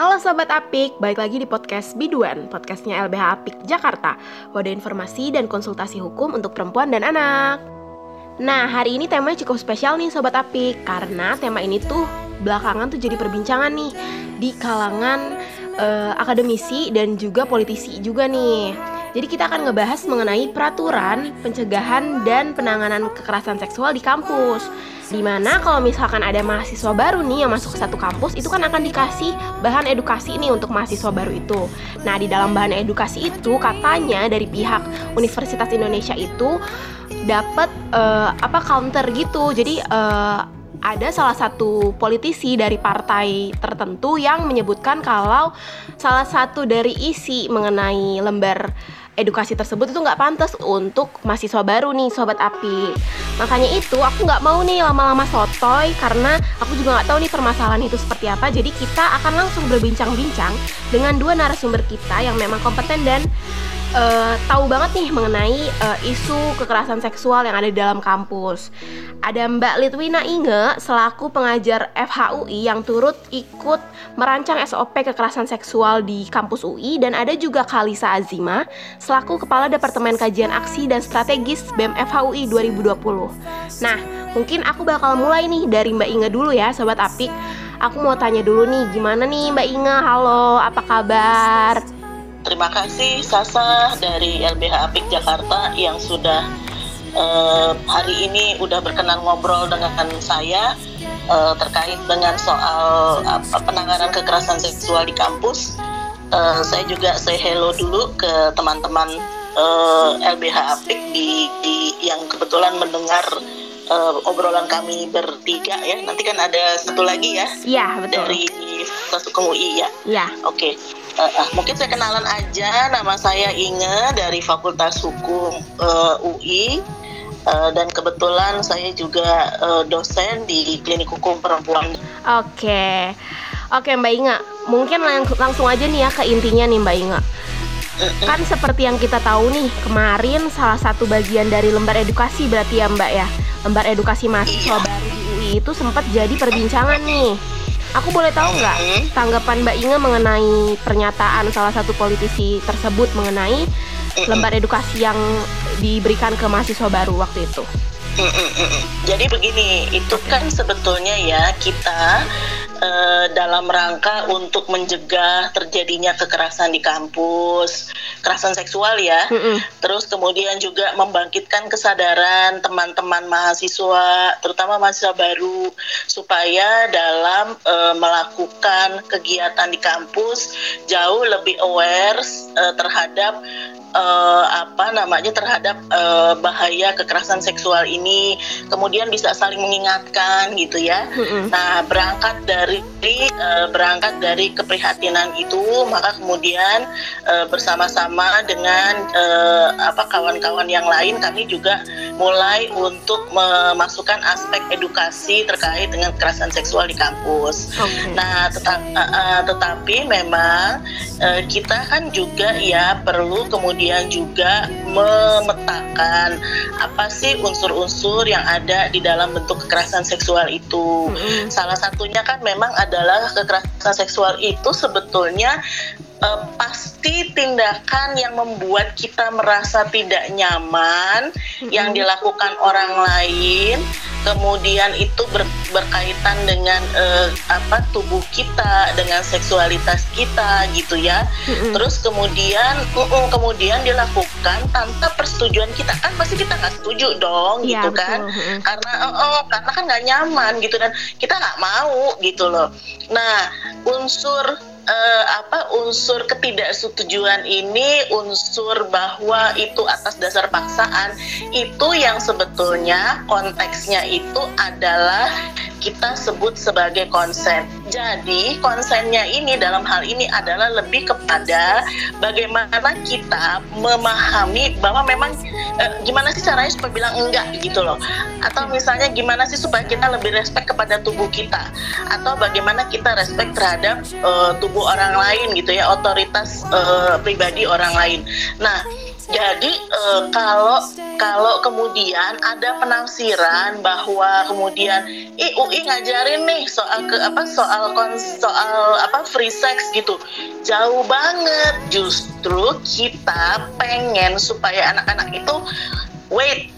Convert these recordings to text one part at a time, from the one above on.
Halo Sobat Apik, balik lagi di podcast Biduan, podcastnya LBH Apik Jakarta. Wadah informasi dan konsultasi hukum untuk perempuan dan anak. Nah, hari ini temanya cukup spesial nih Sobat Apik Karena tema ini tuh belakangan tuh jadi perbincangan nih Di kalangan uh, akademisi dan juga politisi juga nih jadi kita akan ngebahas mengenai peraturan pencegahan dan penanganan kekerasan seksual di kampus. Di mana kalau misalkan ada mahasiswa baru nih yang masuk ke satu kampus itu kan akan dikasih bahan edukasi ini untuk mahasiswa baru itu. Nah di dalam bahan edukasi itu katanya dari pihak Universitas Indonesia itu dapat uh, apa counter gitu. Jadi uh, ada salah satu politisi dari partai tertentu yang menyebutkan kalau salah satu dari isi mengenai lembar edukasi tersebut itu nggak pantas untuk mahasiswa baru nih sobat api. Makanya itu aku nggak mau nih lama-lama sotoy karena aku juga nggak tahu nih permasalahan itu seperti apa. Jadi kita akan langsung berbincang-bincang dengan dua narasumber kita yang memang kompeten dan uh, tahu banget nih mengenai uh, isu kekerasan seksual yang ada di dalam kampus. Ada Mbak Litwina Inge selaku pengajar FHUI yang turut ikut merancang SOP kekerasan seksual di kampus UI dan ada juga Kalisa Azima selaku Kepala Departemen Kajian Aksi dan Strategis BEM FHUI 2020. Nah, mungkin aku bakal mulai nih dari Mbak Inge dulu ya, Sobat Apik. Aku mau tanya dulu nih, gimana nih Mbak Inge? Halo, apa kabar? Terima kasih Sasa dari LBH Apik Jakarta yang sudah uh, hari ini udah berkenan ngobrol dengan saya uh, terkait dengan soal uh, penanganan kekerasan seksual di kampus. Uh, saya juga say hello dulu ke teman-teman uh, LBH Apik di, di yang kebetulan mendengar uh, obrolan kami bertiga ya. Nanti kan ada satu lagi ya. Iya betul. Dari Fasukum UI ya. Iya. Oke. Okay uh, mungkin saya kenalan aja nama saya Inge dari Fakultas Hukum uh, eh, UI uh, dan kebetulan saya juga uh, dosen di Klinik Hukum Perempuan. Oke. Oke Mbak Inge, mungkin lang langsung aja nih ya ke intinya nih Mbak Inge. Kan seperti yang kita tahu nih, kemarin salah satu bagian dari lembar edukasi berarti ya Mbak ya. Lembar edukasi mahasiswa iya. baru di UI itu sempat jadi perbincangan nih Aku boleh tahu nggak hmm. tanggapan Mbak Inge mengenai pernyataan salah satu politisi tersebut mengenai hmm. lembar edukasi yang diberikan ke mahasiswa baru waktu itu? Jadi begini, itu kan sebetulnya ya kita uh, dalam rangka untuk mencegah terjadinya kekerasan di kampus, kekerasan seksual ya. Mm -mm. Terus kemudian juga membangkitkan kesadaran teman-teman mahasiswa, terutama mahasiswa baru, supaya dalam uh, melakukan kegiatan di kampus jauh lebih aware uh, terhadap uh, apa namanya terhadap uh, bahaya kekerasan seksual ini kemudian bisa saling mengingatkan gitu ya mm-hmm. nah berangkat dari uh, berangkat dari keprihatinan itu maka kemudian uh, bersama-sama dengan uh, apa kawan-kawan yang lain kami juga mulai untuk memasukkan aspek edukasi terkait dengan kekerasan seksual di kampus okay. nah tetap, uh, uh, tetapi memang uh, kita kan juga ya perlu kemudian kemudian juga memetakan apa sih unsur-unsur yang ada di dalam bentuk kekerasan seksual itu. Mm-hmm. Salah satunya kan memang adalah kekerasan seksual itu sebetulnya uh, pasti tindakan yang membuat kita merasa tidak nyaman mm-hmm. yang dilakukan orang lain kemudian itu ber, berkaitan dengan uh, apa tubuh kita dengan seksualitas kita gitu ya mm-hmm. terus kemudian uh, uh, kemudian dilakukan tanpa persetujuan kita kan pasti kita nggak setuju dong ya, gitu kan mm-hmm. karena uh, uh, karena kan nggak nyaman gitu dan kita nggak mau gitu loh nah unsur uh, apa unsur ketidaksetujuan ini unsur bahwa itu atas dasar paksaan itu yang sebetulnya konteksnya itu adalah kita sebut sebagai konsen. Jadi konsennya ini dalam hal ini adalah lebih kepada bagaimana kita memahami bahwa memang eh, gimana sih caranya supaya bilang enggak gitu loh. Atau misalnya gimana sih supaya kita lebih respect kepada tubuh kita atau bagaimana kita respect terhadap uh, tubuh orang lain gitu ya, otoritas uh, pribadi orang lain. Nah, Jadi uh, kalau kalau kemudian ada penafsiran bahwa kemudian eh UI ngajarin nih soal ke apa soal soal apa free sex gitu. Jauh banget. Justru kita pengen supaya anak-anak itu wait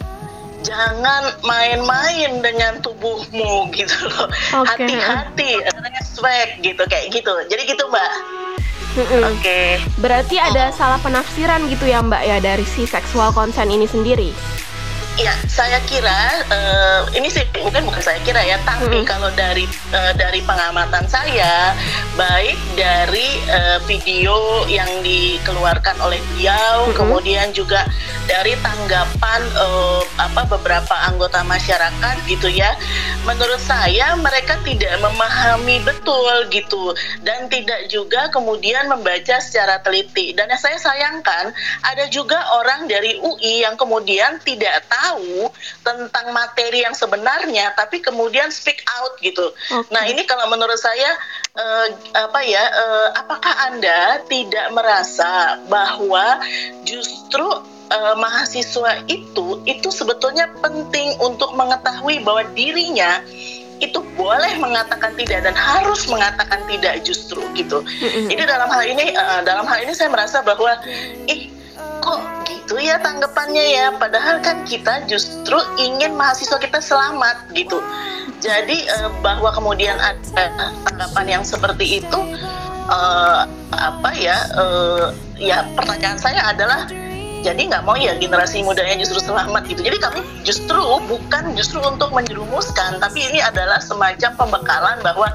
jangan main-main dengan tubuhmu gitu loh. Hati-hati, respect gitu kayak gitu. Jadi gitu Mbak. Oke. Okay. Berarti ada oh. salah penafsiran gitu ya Mbak ya dari si seksual konsen ini sendiri. Ya, saya kira uh, ini sih bukan bukan saya kira ya, tapi hmm. kalau dari uh, dari pengamatan saya, baik dari uh, video yang dikeluarkan oleh beliau, hmm. kemudian juga dari tanggapan uh, apa beberapa anggota masyarakat gitu ya, menurut saya mereka tidak memahami betul gitu dan tidak juga kemudian membaca secara teliti. Dan yang saya sayangkan ada juga orang dari UI yang kemudian tidak tahu tahu tentang materi yang sebenarnya tapi kemudian speak out gitu. Okay. Nah, ini kalau menurut saya uh, apa ya uh, apakah Anda tidak merasa bahwa justru uh, mahasiswa itu itu sebetulnya penting untuk mengetahui bahwa dirinya itu boleh mengatakan tidak dan harus mengatakan tidak justru gitu. Jadi dalam hal ini uh, dalam hal ini saya merasa bahwa ih kok gitu ya tanggapannya ya. Padahal kan kita justru ingin mahasiswa kita selamat gitu. Jadi uh, bahwa kemudian ada tanggapan yang seperti itu uh, apa ya uh, ya pertanyaan saya adalah jadi nggak mau ya generasi mudanya justru selamat gitu. Jadi kami justru bukan justru untuk menjerumuskan tapi ini adalah semacam pembekalan bahwa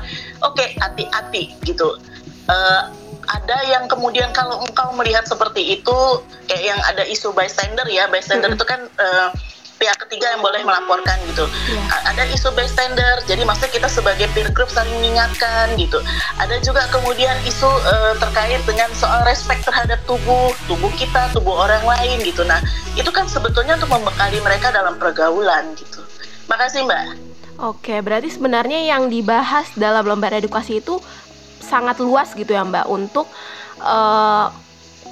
oke okay, hati-hati gitu. Uh, ada yang kemudian kalau engkau melihat seperti itu kayak yang ada isu bystander ya bystander hmm. itu kan uh, pihak ketiga yang boleh melaporkan gitu. Yeah. Ada isu bystander, jadi maksudnya kita sebagai peer group saling mengingatkan gitu. Ada juga kemudian isu uh, terkait dengan soal respect terhadap tubuh, tubuh kita, tubuh orang lain gitu. Nah, itu kan sebetulnya untuk membekali mereka dalam pergaulan gitu. Makasih Mbak. Oke, berarti sebenarnya yang dibahas dalam lembar edukasi itu sangat luas gitu ya Mbak untuk uh,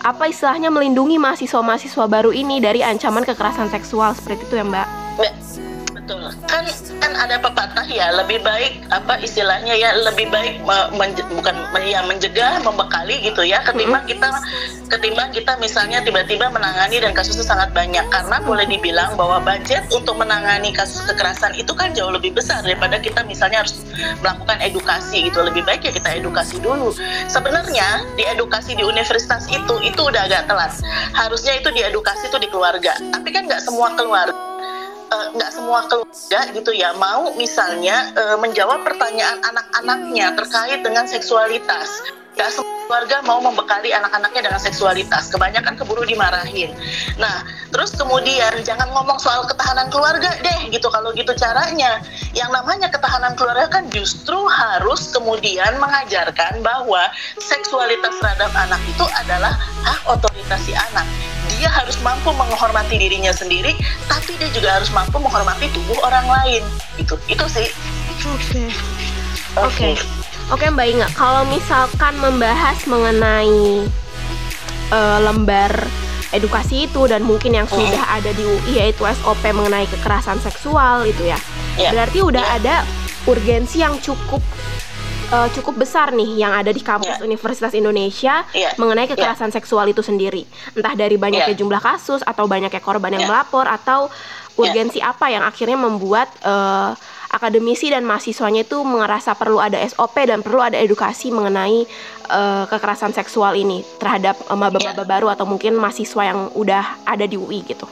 apa istilahnya melindungi mahasiswa-mahasiswa baru ini dari ancaman kekerasan seksual seperti itu ya Mbak? Betul. Kan kan ada pepatah ya lebih baik apa istilahnya ya lebih baik menje, bukan ya mencegah membekali gitu ya ketimbang kita ketimbang kita misalnya tiba-tiba menangani dan kasusnya sangat banyak. Karena boleh dibilang bahwa budget untuk menangani kasus kekerasan itu kan jauh lebih besar daripada kita misalnya harus melakukan edukasi gitu. Lebih baik ya kita edukasi dulu. Sebenarnya di edukasi di universitas itu itu udah agak telat. Harusnya itu di edukasi itu di keluarga. Tapi kan nggak semua keluarga nggak uh, semua keluarga gitu ya mau misalnya uh, menjawab pertanyaan anak-anaknya terkait dengan seksualitas. Nggak semua keluarga mau membekali anak-anaknya dengan seksualitas. Kebanyakan keburu dimarahin. Nah terus kemudian jangan ngomong soal ketahanan keluarga deh gitu. Kalau gitu caranya. Yang namanya ketahanan keluarga kan justru harus kemudian mengajarkan bahwa seksualitas terhadap anak itu adalah hak otoritas si anak dia harus mampu menghormati dirinya sendiri tapi dia juga harus mampu menghormati tubuh orang lain itu itu sih oke okay. oke okay. oke okay, mbak Inga kalau misalkan membahas mengenai uh, lembar edukasi itu dan mungkin yang sudah mm. ada di UI yaitu SOP mengenai kekerasan seksual itu ya yeah. berarti udah yeah. ada urgensi yang cukup uh, cukup besar nih yang ada di kampus yeah. Universitas Indonesia yeah. mengenai kekerasan yeah. seksual itu sendiri. Entah dari banyaknya yeah. jumlah kasus atau banyaknya korban yang yeah. melapor atau urgensi yeah. apa yang akhirnya membuat uh, akademisi dan mahasiswanya itu merasa perlu ada SOP dan perlu ada edukasi mengenai uh, kekerasan seksual ini terhadap maba-maba yeah. baru atau mungkin mahasiswa yang udah ada di UI gitu.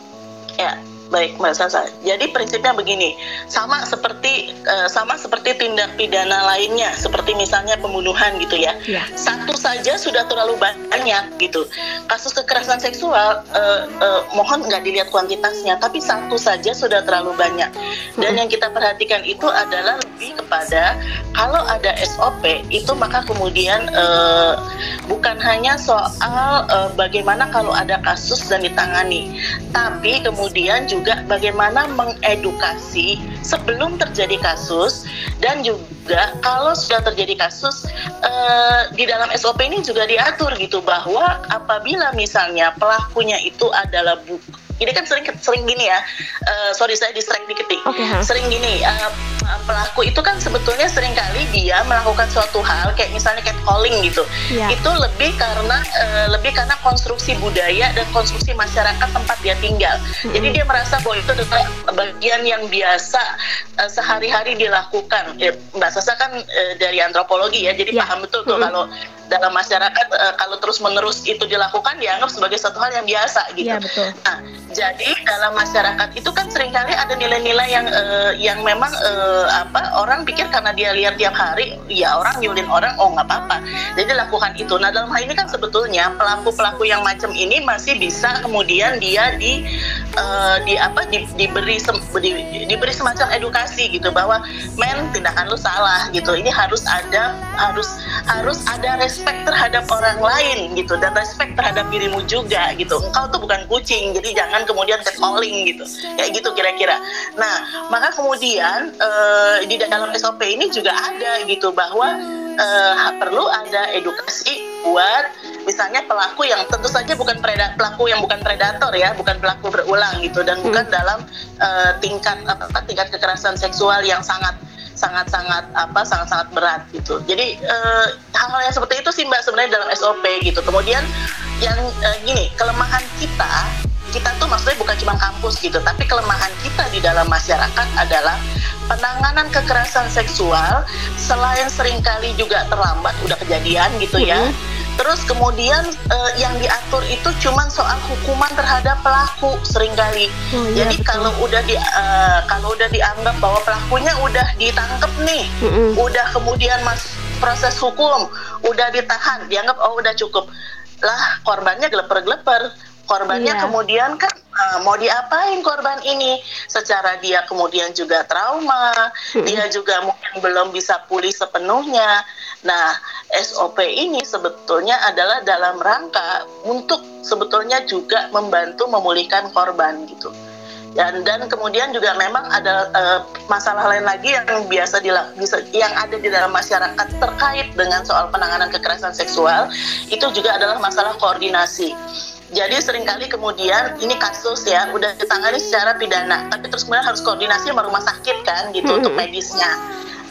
Ya, Baik, Mbak Sasa. Jadi prinsipnya begini, sama seperti uh, sama seperti tindak pidana lainnya, seperti misalnya pembunuhan gitu ya. ya. Satu saja sudah terlalu banyak gitu. Kasus kekerasan seksual, uh, uh, mohon nggak dilihat kuantitasnya, tapi satu saja sudah terlalu banyak. Dan hmm. yang kita perhatikan itu adalah lebih kepada kalau ada SOP itu maka kemudian uh, bukan hanya soal uh, bagaimana kalau ada kasus dan ditangani, tapi kemudian juga juga bagaimana mengedukasi sebelum terjadi kasus dan juga kalau sudah terjadi kasus uh, di dalam SOP ini juga diatur gitu bahwa apabila misalnya pelakunya itu adalah buku ini kan sering sering gini ya uh, sorry saya distract dikit okay, huh? sering gini uh, pelaku itu kan sebetulnya sering kali dia melakukan suatu hal kayak misalnya catcalling gitu yeah. itu lebih karena uh, lebih karena konstruksi budaya dan konstruksi masyarakat tempat dia tinggal mm-hmm. jadi dia merasa bahwa itu adalah bagian yang biasa uh, sehari-hari dilakukan ya, mbak Sasa kan uh, dari antropologi ya jadi yeah. paham betul tuh mm-hmm. kalau dalam masyarakat uh, kalau terus menerus itu dilakukan dianggap sebagai satu hal yang biasa gitu. Ya, betul. Nah, jadi dalam masyarakat itu kan sering kali ada nilai-nilai yang uh, yang memang uh, apa orang pikir karena dia lihat tiap hari ya orang nyulin orang oh nggak apa-apa. Jadi lakukan itu. Nah dalam hal ini kan sebetulnya pelaku-pelaku yang macam ini masih bisa kemudian dia di uh, di apa di, diberi sem, di, diberi semacam edukasi gitu bahwa men tindakan lu salah gitu. Ini harus ada harus harus ada respect terhadap orang lain gitu dan respect terhadap dirimu juga gitu. Engkau tuh bukan kucing jadi jangan kemudian catcalling gitu kayak gitu kira-kira nah maka kemudian uh, di dalam SOP ini juga ada gitu bahwa uh, perlu ada edukasi buat misalnya pelaku yang tentu saja bukan predator pelaku yang bukan predator ya bukan pelaku berulang gitu dan hmm. bukan dalam uh, tingkat apa tingkat kekerasan seksual yang sangat sangat sangat apa sangat sangat berat gitu jadi hal-hal yang seperti itu sih mbak sebenarnya dalam SOP gitu kemudian yang uh, gini kelemahan kita kita tuh maksudnya bukan cuma kampus gitu, tapi kelemahan kita di dalam masyarakat adalah penanganan kekerasan seksual selain sering kali juga terlambat udah kejadian gitu ya. Mm -hmm. Terus kemudian uh, yang diatur itu cuma soal hukuman terhadap pelaku sering kali. Oh, iya, Jadi betul. kalau udah di uh, kalau udah dianggap bahwa pelakunya udah ditangkap nih, mm -hmm. udah kemudian mas proses hukum, udah ditahan, dianggap oh udah cukup. Lah korbannya geleper-geleper korbannya iya. kemudian kan uh, mau diapain korban ini secara dia kemudian juga trauma hmm. dia juga mungkin belum bisa pulih sepenuhnya nah SOP ini sebetulnya adalah dalam rangka untuk sebetulnya juga membantu memulihkan korban gitu dan dan kemudian juga memang ada uh, masalah lain lagi yang biasa bisa yang ada di dalam masyarakat terkait dengan soal penanganan kekerasan seksual itu juga adalah masalah koordinasi jadi sering kali kemudian ini kasus ya udah ditangani secara pidana, tapi terus kemudian harus koordinasi sama rumah sakit kan gitu hmm. untuk medisnya.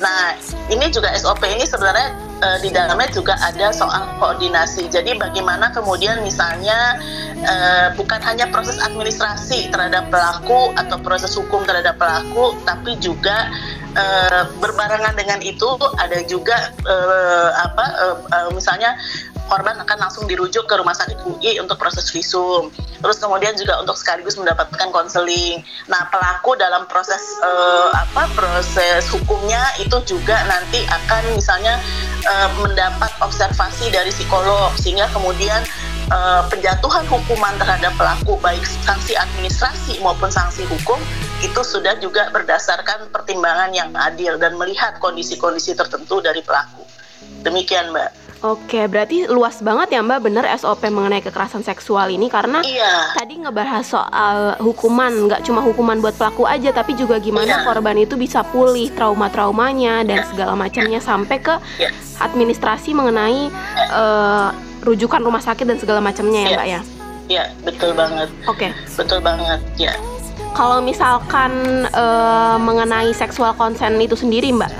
Nah ini juga SOP ini sebenarnya uh, di dalamnya juga ada soal koordinasi. Jadi bagaimana kemudian misalnya uh, bukan hanya proses administrasi terhadap pelaku atau proses hukum terhadap pelaku, tapi juga uh, berbarengan dengan itu ada juga uh, apa uh, misalnya korban akan langsung dirujuk ke rumah sakit UI untuk proses visum. Terus kemudian juga untuk sekaligus mendapatkan konseling. Nah, pelaku dalam proses uh, apa proses hukumnya itu juga nanti akan misalnya uh, mendapat observasi dari psikolog sehingga kemudian uh, penjatuhan hukuman terhadap pelaku baik sanksi administrasi maupun sanksi hukum itu sudah juga berdasarkan pertimbangan yang adil dan melihat kondisi-kondisi tertentu dari pelaku. Demikian, Mbak. Oke, berarti luas banget ya Mbak bener SOP mengenai kekerasan seksual ini karena iya. tadi ngebahas soal hukuman, nggak cuma hukuman buat pelaku aja, tapi juga gimana iya. korban itu bisa pulih trauma-traumanya dan iya. segala macamnya sampai ke iya. administrasi mengenai uh, rujukan rumah sakit dan segala macamnya ya. Mbak ya. Iya, betul banget. Oke. Betul banget, ya. Kalau misalkan uh, mengenai seksual konsen itu sendiri Mbak,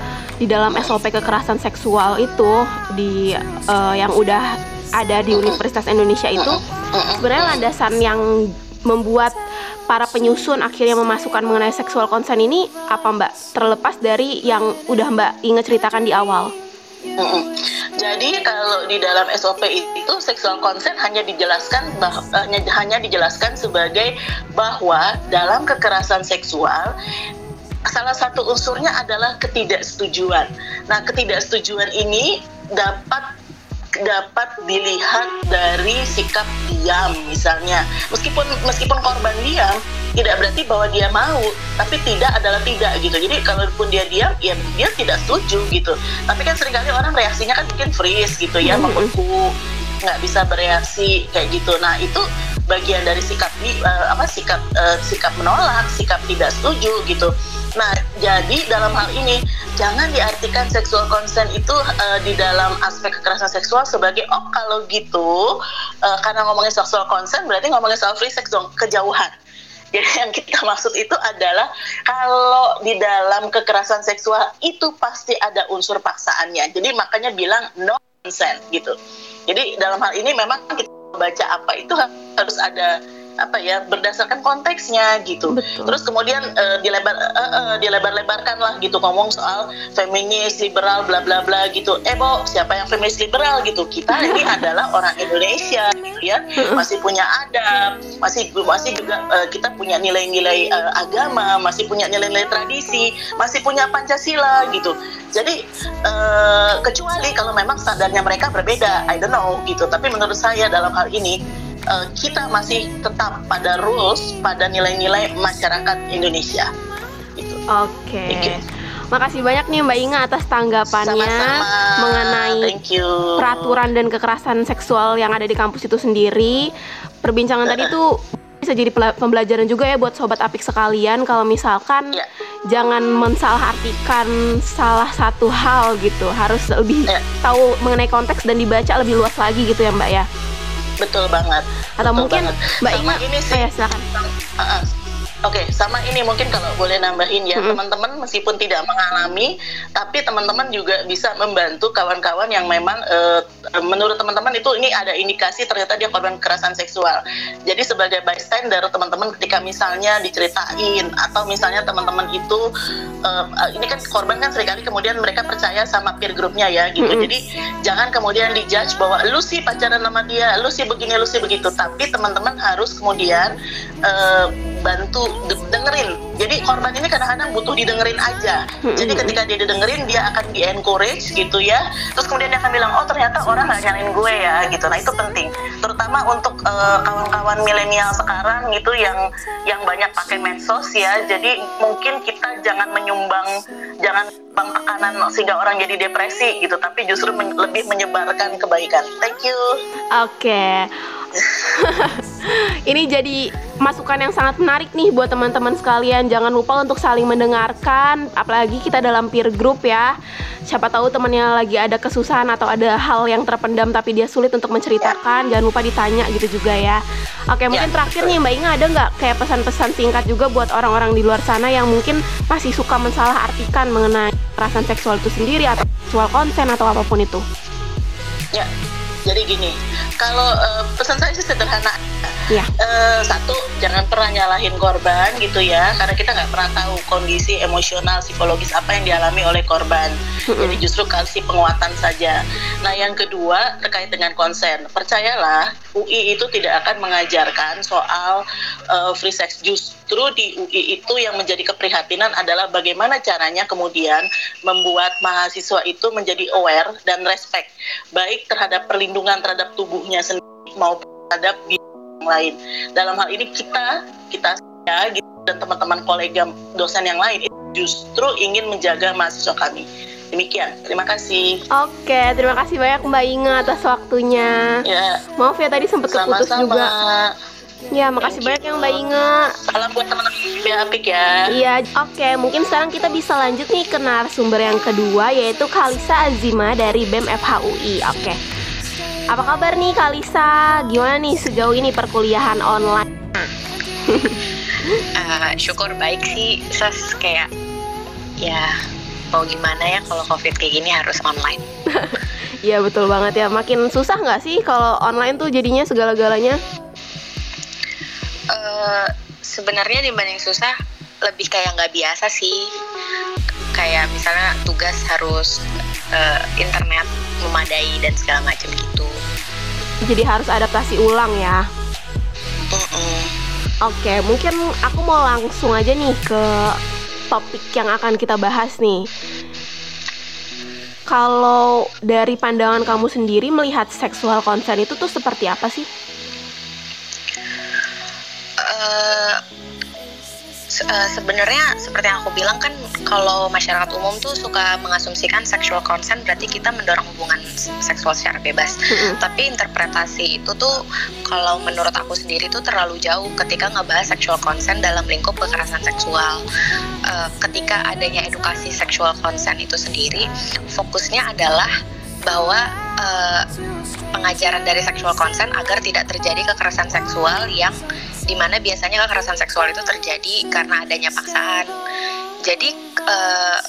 di dalam SOP kekerasan seksual itu di uh, yang udah ada di Universitas Indonesia itu sebenarnya landasan yang membuat para penyusun akhirnya memasukkan mengenai seksual konsen ini apa Mbak terlepas dari yang udah Mbak ingat ceritakan di awal? Jadi kalau di dalam SOP itu seksual konsen hanya dijelaskan bah, hanya, hanya dijelaskan sebagai bahwa dalam kekerasan seksual salah satu unsurnya adalah ketidaksetujuan. Nah, ketidaksetujuan ini dapat dapat dilihat dari sikap diam misalnya. Meskipun meskipun korban diam, tidak berarti bahwa dia mau, tapi tidak adalah tidak gitu. Jadi kalaupun dia diam, ya dia tidak setuju gitu. Tapi kan sering kali orang reaksinya kan mungkin freeze gitu ya, membeku, nggak bisa bereaksi kayak gitu. Nah itu bagian dari sikap uh, apa sikap uh, sikap menolak, sikap tidak setuju gitu. Nah, jadi dalam hal ini jangan diartikan seksual consent itu uh, di dalam aspek kekerasan seksual sebagai oh kalau gitu uh, karena ngomongin seksual consent berarti ngomongin soal free sex dong kejauhan. Jadi yang kita maksud itu adalah kalau di dalam kekerasan seksual itu pasti ada unsur paksaannya. Jadi makanya bilang no consent gitu. Jadi dalam hal ini memang kita baca apa itu harus ada apa ya berdasarkan konteksnya gitu. Betul. Terus kemudian uh, dilebar uh, uh, dilebar-lebarkan lah gitu ngomong soal feminis liberal bla bla bla gitu. Eh Bo, siapa yang feminis liberal gitu? Kita ini adalah orang Indonesia gitu ya. Masih punya adab, masih masih juga uh, kita punya nilai-nilai uh, agama, masih punya nilai-nilai tradisi, masih punya Pancasila gitu. Jadi uh, kecuali kalau memang standarnya mereka berbeda, I don't know gitu. Tapi menurut saya dalam hal ini uh, kita masih tetap pada rules, pada nilai-nilai masyarakat Indonesia. Gitu. Oke. Okay. Makasih banyak nih Mbak Inga atas tanggapannya Sama-sama. mengenai peraturan dan kekerasan seksual yang ada di kampus itu sendiri. Perbincangan tadi tuh bisa jadi pembelajaran juga ya buat sobat apik sekalian kalau misalkan yeah. jangan mensalahartikan salah satu hal gitu harus lebih yeah. tahu mengenai konteks dan dibaca lebih luas lagi gitu ya mbak ya betul banget. Atau betul mungkin banget. mbak Ima ini sih. Ya, silakan. Uh, uh, Oke, okay, sama ini mungkin kalau boleh nambahin ya, teman-teman mm -hmm. meskipun tidak mengalami, tapi teman-teman juga bisa membantu kawan-kawan yang memang uh, menurut teman-teman itu ini ada indikasi ternyata dia korban kekerasan seksual. Jadi sebagai bystander, teman-teman ketika misalnya diceritain atau misalnya teman-teman itu uh, ini kan korban kan sering kali kemudian mereka percaya sama peer groupnya ya gitu. Mm -hmm. Jadi jangan kemudian dijudge bahwa lu sih pacaran sama dia, lu sih begini, lu sih begitu. Tapi teman-teman harus kemudian uh, bantu dengerin. Jadi korban ini kadang-kadang butuh didengerin aja. Jadi ketika dia didengerin dia akan di encourage gitu ya. Terus kemudian dia akan bilang oh ternyata orang nggak nyalain gue ya gitu. Nah itu penting. Terutama untuk uh, kawan-kawan milenial sekarang gitu yang yang banyak pakai medsos ya. Jadi mungkin kita jangan menyumbang jangan bang tekanan sehingga orang jadi depresi gitu. Tapi justru men lebih menyebarkan kebaikan. Thank you. Oke. Okay. ini jadi masukan yang sangat menarik nih buat teman-teman sekalian. Jangan lupa untuk saling mendengarkan, apalagi kita dalam peer group ya. Siapa tahu temannya lagi ada kesusahan atau ada hal yang terpendam tapi dia sulit untuk menceritakan, jangan lupa ditanya gitu juga ya. Oke, mungkin ya, terakhir nih Mbak Inga ada nggak kayak pesan-pesan singkat juga buat orang-orang di luar sana yang mungkin masih suka mensalah artikan mengenai kekerasan seksual itu sendiri atau seksual konsen atau apa pun itu? Ya, jadi gini, kalau uh, pesan saya sih sederhana. Ya. Uh, satu, jangan pernah nyalahin korban gitu ya, karena kita nggak pernah tahu kondisi emosional, psikologis apa yang dialami oleh korban. Mm-hmm. Jadi justru kasih penguatan saja. Nah, yang kedua terkait dengan konsen, percayalah UI itu tidak akan mengajarkan soal uh, free sex. Justru di UI itu yang menjadi keprihatinan adalah bagaimana caranya kemudian membuat mahasiswa itu menjadi aware dan respect baik terhadap perlindungan terhadap tubuhnya sendiri maupun terhadap yang lain. Dalam hal ini kita kita ya gitu, dan teman-teman kolega dosen yang lain justru ingin menjaga mahasiswa kami. Demikian, terima kasih. Oke, terima kasih banyak Mbak Inga atas waktunya. Ya. Maaf ya tadi sempat keputus juga. Ya, makasih Thank banyak yang Mbak Inga. Salam buat teman-teman Apik ya. Iya, oke. Mungkin sekarang kita bisa lanjut nih ke narasumber yang kedua yaitu Kalisa Azima dari BEM FHUI. Oke. Apa kabar nih Kalisa? Gimana nih sejauh ini perkuliahan online? uh, syukur baik sih, ses kayak ya mau gimana ya kalau covid kayak gini harus online. Iya betul banget ya. Makin susah nggak sih kalau online tuh jadinya segala-galanya? Uh, sebenarnya dibanding susah lebih kayak nggak biasa sih. Kayak misalnya tugas harus uh, internet memadai dan segala macam gitu jadi harus adaptasi ulang ya mm -mm. oke mungkin aku mau langsung aja nih ke topik yang akan kita bahas nih. Kalau dari pandangan kamu sendiri melihat seksual konsen itu tuh seperti apa sih? Uh, uh, sebenarnya seperti yang aku bilang kan kalau masyarakat umum tuh suka mengasumsikan sexual consent berarti kita mendorong hubungan seksual secara bebas. Mm-hmm. Tapi interpretasi itu tuh kalau menurut aku sendiri tuh terlalu jauh ketika ngebahas sexual consent dalam lingkup kekerasan seksual. Uh, ketika adanya edukasi sexual consent itu sendiri, fokusnya adalah bahwa uh, pengajaran dari sexual consent agar tidak terjadi kekerasan seksual yang di mana biasanya kekerasan seksual itu terjadi karena adanya paksaan. Jadi uh,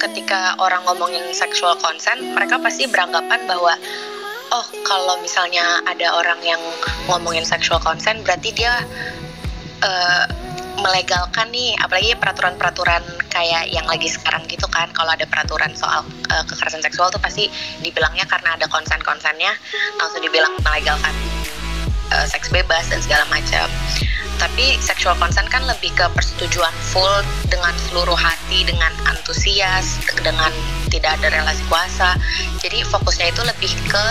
ketika orang ngomongin sexual consent, mereka pasti beranggapan bahwa oh kalau misalnya ada orang yang ngomongin sexual consent berarti dia uh, melegalkan nih apalagi peraturan-peraturan kayak yang lagi sekarang gitu kan kalau ada peraturan soal uh, kekerasan seksual tuh pasti dibilangnya karena ada konsen-konsennya langsung dibilang melegalkan uh, seks bebas dan segala macam. Tapi sexual consent kan lebih ke persetujuan full dengan seluruh hati, dengan antusias, dengan tidak ada relasi kuasa. Jadi fokusnya itu lebih ke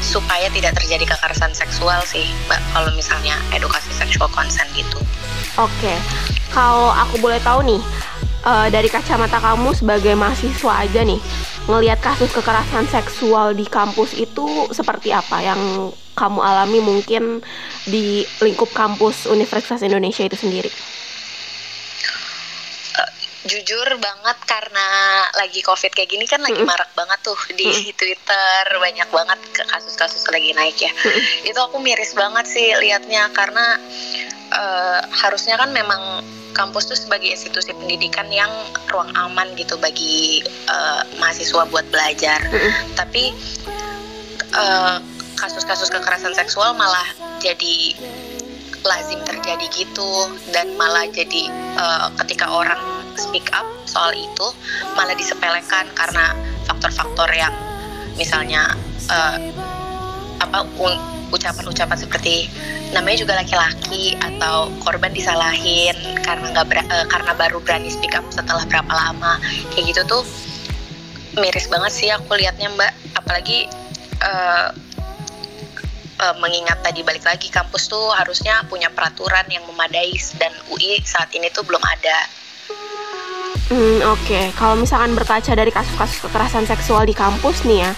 supaya tidak terjadi kekerasan seksual sih, Mbak. Kalau misalnya edukasi sexual consent gitu. Oke, kalau aku boleh tahu nih, uh, dari kacamata kamu sebagai mahasiswa aja nih, ngelihat kasus kekerasan seksual di kampus itu seperti apa yang kamu alami mungkin di lingkup kampus Universitas Indonesia itu sendiri? Uh, jujur banget karena lagi covid kayak gini kan lagi marak banget tuh di Twitter banyak banget kasus-kasus lagi naik ya. Itu aku miris banget sih liatnya karena uh, harusnya kan memang kampus tuh sebagai institusi pendidikan yang ruang aman gitu bagi uh, mahasiswa buat belajar. Tapi uh, kasus-kasus kekerasan seksual malah jadi lazim terjadi gitu. Dan malah jadi uh, ketika orang speak up soal itu malah disepelekan karena faktor-faktor yang misalnya uh, apa ucapan-ucapan seperti namanya juga laki-laki atau korban disalahin karena nggak uh, karena baru berani speak up setelah berapa lama. Kayak gitu tuh miris banget sih aku liatnya mbak. Apalagi uh, uh, mengingat tadi balik lagi kampus tuh harusnya punya peraturan yang memadai dan UI saat ini tuh belum ada. Hmm, oke. Okay. Kalau misalkan berkaca dari kasus-kasus kekerasan seksual di kampus nih ya,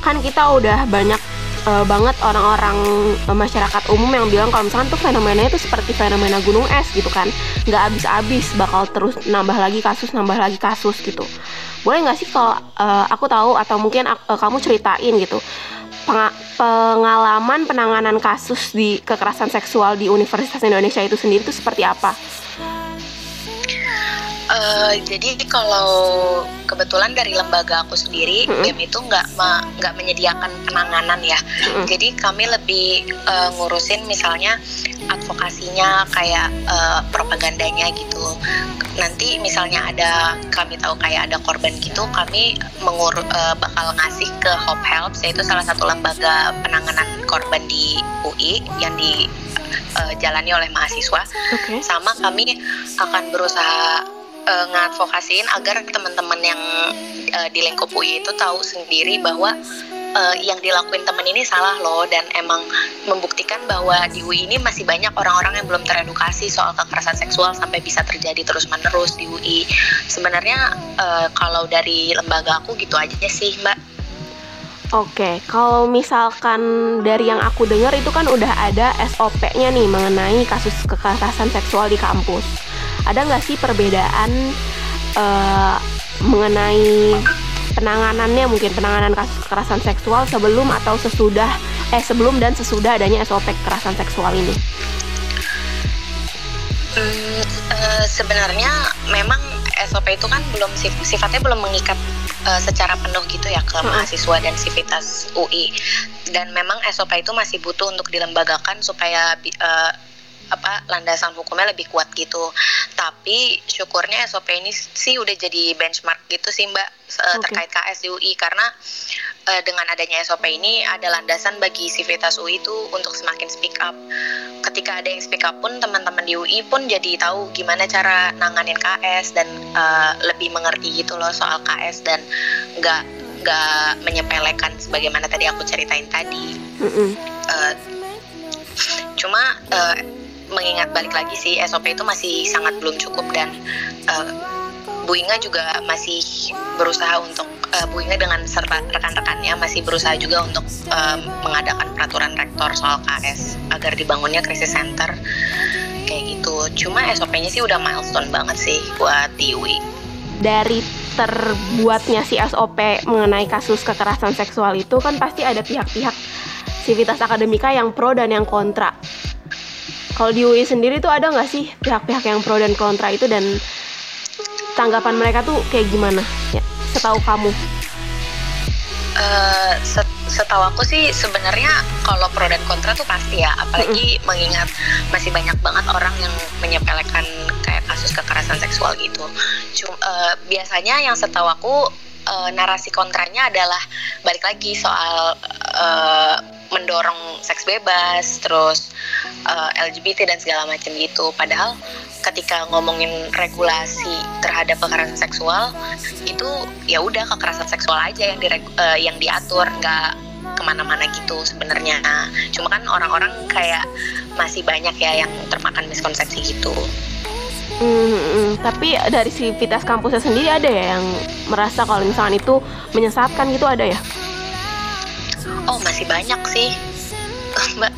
kan kita udah banyak uh, banget orang-orang uh, masyarakat umum yang bilang kalau misalkan tuh fenomenanya itu seperti fenomena gunung es gitu kan, nggak habis-habis, bakal terus nambah lagi kasus, nambah lagi kasus gitu. Boleh nggak sih kalau uh, aku tahu atau mungkin uh, kamu ceritain gitu pengalaman penanganan kasus di kekerasan seksual di Universitas Indonesia itu sendiri itu seperti apa? Uh, jadi kalau kebetulan dari lembaga aku sendiri, mm-hmm. BEM itu nggak nggak menyediakan penanganan ya. Mm-hmm. Jadi kami lebih uh, ngurusin misalnya advokasinya kayak uh, propagandanya gitu. Nanti misalnya ada kami tahu kayak ada korban gitu, kami mengur uh, bakal ngasih ke Hope Help, yaitu salah satu lembaga penanganan korban di UI yang di uh, jalani oleh mahasiswa. Okay. Sama kami akan berusaha uh, ngadvokasiin agar teman-teman yang uh, di lingkup UI itu tahu sendiri bahwa uh, yang dilakuin temen ini salah loh dan emang membuktikan bahwa di UI ini masih banyak orang-orang yang belum teredukasi soal kekerasan seksual sampai bisa terjadi terus-menerus di UI. Sebenarnya uh, kalau dari lembaga aku gitu aja sih, Mbak. Oke, kalau misalkan dari yang aku dengar itu kan udah ada SOP-nya nih mengenai kasus kekerasan seksual di kampus ada nggak sih perbedaan uh, mengenai penanganannya mungkin penanganan kasus kekerasan seksual sebelum atau sesudah eh sebelum dan sesudah adanya SOP kekerasan seksual ini? Hmm, uh, sebenarnya memang SOP itu kan belum sifatnya belum mengikat uh, secara penuh gitu ya ke hmm. mahasiswa dan sivitas UI dan memang SOP itu masih butuh untuk dilembagakan supaya uh, apa landasan hukumnya lebih kuat gitu. Tapi syukurnya SOP ini sih udah jadi benchmark gitu sih Mbak okay. terkait KS di UI karena uh, dengan adanya SOP ini ada landasan bagi sivitas UI itu untuk semakin speak up. Ketika ada yang speak up pun teman-teman di UI pun jadi tahu gimana cara nanganin KS dan uh, lebih mengerti gitu loh soal KS dan nggak nggak menyepelekan sebagaimana tadi aku ceritain tadi. Mm -hmm. uh, cuma uh, mengingat balik lagi sih SOP itu masih sangat belum cukup dan uh, Bu Inga juga masih berusaha untuk uh, Bu Inga dengan serta rekan-rekannya masih berusaha juga untuk uh, mengadakan peraturan rektor soal KS agar dibangunnya krisis center kayak gitu. Cuma SOP-nya sih udah milestone banget sih buat di UI. Dari terbuatnya si SOP mengenai kasus kekerasan seksual itu kan pasti ada pihak-pihak sivitas akademika yang pro dan yang kontra. Kalau di UI sendiri tuh ada nggak sih pihak-pihak yang pro dan kontra itu dan tanggapan mereka tuh kayak gimana? Ya, setahu kamu? Uh, set, setahu aku sih sebenarnya kalau pro dan kontra tuh pasti ya, apalagi mm -hmm. mengingat masih banyak banget orang yang menyepelekan kayak kasus kekerasan seksual gitu. Cuma uh, biasanya yang setahu aku uh, narasi kontranya adalah balik lagi soal uh, mendorong seks bebas, terus uh, LGBT dan segala macam gitu. Padahal ketika ngomongin regulasi terhadap kekerasan seksual itu ya udah kekerasan seksual aja yang uh, yang diatur nggak ke mana-mana gitu sebenarnya cuma kan orang-orang kayak masih banyak ya yang termakan miskonsepsi gitu Hmm, tapi dari si Vitas kampusnya sendiri ada ya yang merasa kalau misalkan itu menyesatkan gitu ada ya? Oh masih banyak sih, mbak.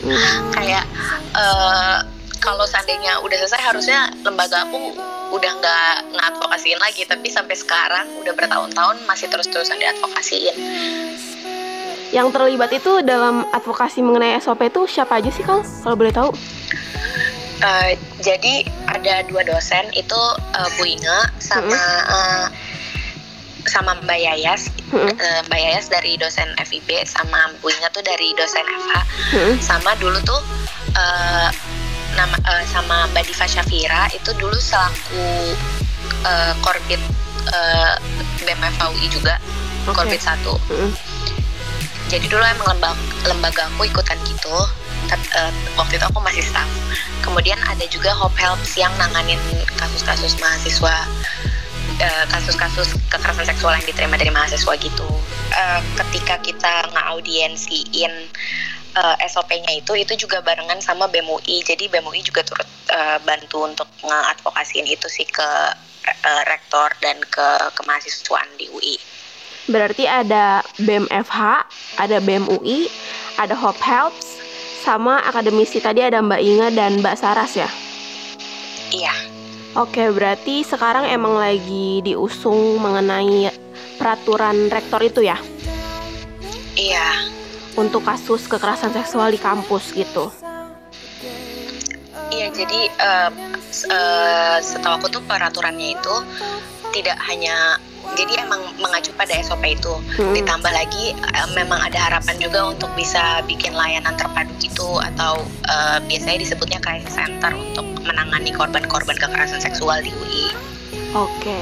Hmm. Kayak uh, kalau seandainya udah selesai harusnya lembaga aku udah nggak ngadvokasiin lagi tapi sampai sekarang udah bertahun-tahun masih terus-terusan diadvokasiin yang terlibat itu dalam advokasi mengenai SOP itu siapa aja sih kang kalau boleh tahu uh, jadi ada dua dosen itu uh, Bu Inge sama -hmm. uh, sama Mbak Yayas, -hmm. uh, Mbak Yayas dari dosen FIB sama Bu Inge tuh dari dosen FH, -hmm. sama dulu tuh uh, nama uh, sama Mbak Diva Syafira itu dulu selaku uh, korbit uh, BMFAUI juga okay. korbit satu. Mm. Jadi dulu emang lembaga, lembaga aku ikutan gitu. Uh, waktu itu aku masih staff. Kemudian ada juga Hope Helps yang nanganin kasus-kasus mahasiswa kasus-kasus uh, kekerasan seksual yang diterima dari mahasiswa gitu. Uh, ketika kita ngaudiensiin uh, eh, SOP-nya itu itu juga barengan sama BMUI. Jadi BMUI juga turut uh, bantu untuk ngadvokasiin itu sih ke uh, rektor dan ke kemahasiswaan di UI. Berarti ada BMFH, ada BMUI, ada Hope Helps, sama akademisi tadi ada Mbak Inga dan Mbak Saras ya? Iya. Oke, berarti sekarang emang lagi diusung mengenai peraturan rektor itu ya? Iya untuk kasus kekerasan seksual di kampus gitu. Iya, jadi uh, uh, setahu aku tuh peraturannya itu tidak hanya jadi emang mengacu pada SOP itu. Hmm. Ditambah lagi uh, memang ada harapan juga untuk bisa bikin layanan terpadu gitu atau uh, biasanya disebutnya crisis center untuk menangani korban-korban kekerasan seksual di UI. Oke,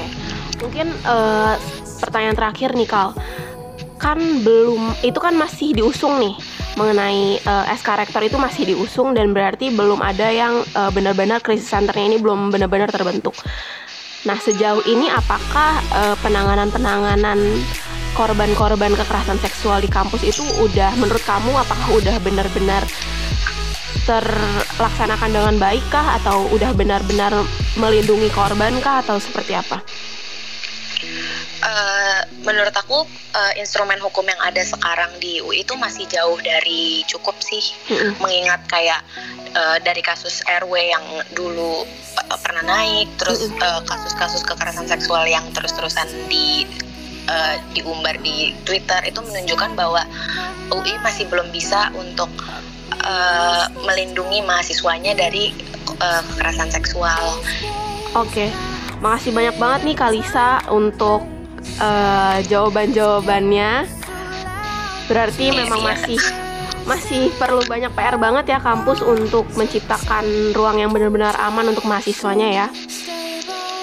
mungkin uh, pertanyaan terakhir nih Kal kan belum itu kan masih diusung nih mengenai uh, SK rektor itu masih diusung dan berarti belum ada yang uh, benar-benar krisis centernya ini belum benar-benar terbentuk. Nah sejauh ini apakah uh, penanganan-penanganan korban-korban kekerasan seksual di kampus itu udah menurut kamu apakah udah benar-benar terlaksanakan dengan baik kah atau udah benar-benar melindungi korban kah atau seperti apa? Uh, menurut aku uh, instrumen hukum yang ada sekarang di UI itu masih jauh dari cukup sih mm-hmm. mengingat kayak uh, dari kasus RW yang dulu uh, pernah naik terus mm-hmm. uh, kasus-kasus kekerasan seksual yang terus-terusan di uh, diumbar di Twitter itu menunjukkan bahwa UI masih belum bisa untuk uh, melindungi mahasiswanya dari uh, kekerasan seksual. Oke, okay. makasih banyak banget nih Kalisa untuk uh, jawaban-jawabannya. Berarti memang masih masih perlu banyak PR banget ya kampus untuk menciptakan ruang yang benar-benar aman untuk mahasiswanya ya.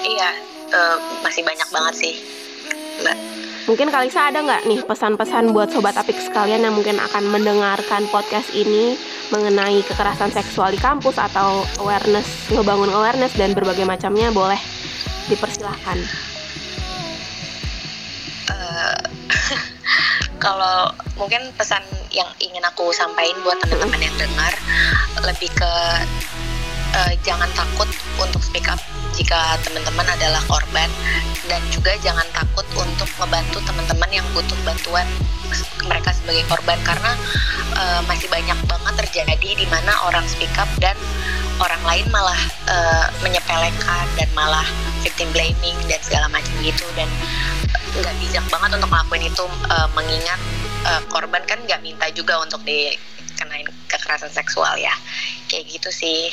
Iya, uh, masih banyak banget sih, Mbak. Mungkin Kalisa ada nggak nih pesan-pesan buat sobat apik sekalian yang mungkin akan mendengarkan podcast ini mengenai kekerasan seksual di kampus atau awareness, ngebangun awareness dan berbagai macamnya boleh dipersilahkan. Kalau mungkin pesan yang ingin aku sampaikan buat teman-teman yang dengar lebih ke uh, jangan takut untuk speak up jika teman-teman adalah korban dan juga jangan takut untuk membantu teman-teman yang butuh bantuan mereka sebagai korban karena uh, masih banyak banget terjadi di mana orang speak up dan orang lain malah uh, menyepelekan dan malah victim blaming dan segala macam gitu. Dan nggak bijak banget untuk ngelakuin itu uh, mengingat uh, korban kan nggak minta juga untuk dikenain kekerasan seksual ya. Kayak gitu sih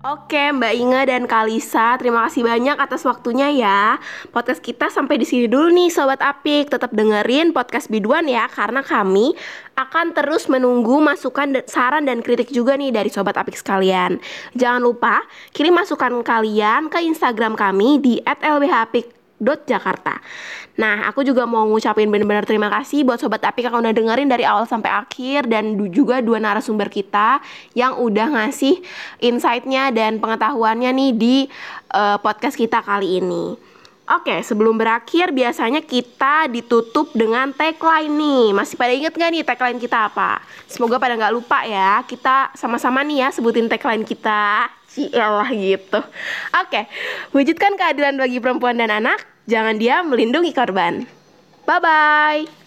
Oke Mbak Inga dan Kalisa, terima kasih banyak atas waktunya ya. Podcast kita sampai di sini dulu nih Sobat Apik. Tetap dengerin podcast Biduan ya, karena kami akan terus menunggu masukan, saran dan kritik juga nih dari Sobat Apik sekalian. Jangan lupa kirim masukan kalian ke Instagram kami di @lbhapik Jakarta. Nah, aku juga mau ngucapin benar-benar terima kasih buat Sobat Apik yang udah dengerin dari awal sampai akhir dan juga dua narasumber kita yang udah ngasih insight-nya dan pengetahuannya nih di uh, podcast kita kali ini. Oke, sebelum berakhir biasanya kita ditutup dengan tagline nih. Masih pada inget gak nih tagline kita apa? Semoga pada nggak lupa ya. Kita sama-sama nih ya sebutin tagline kita. Cielah gitu. Oke, wujudkan keadilan bagi perempuan dan anak. Jangan dia melindungi korban. Bye-bye.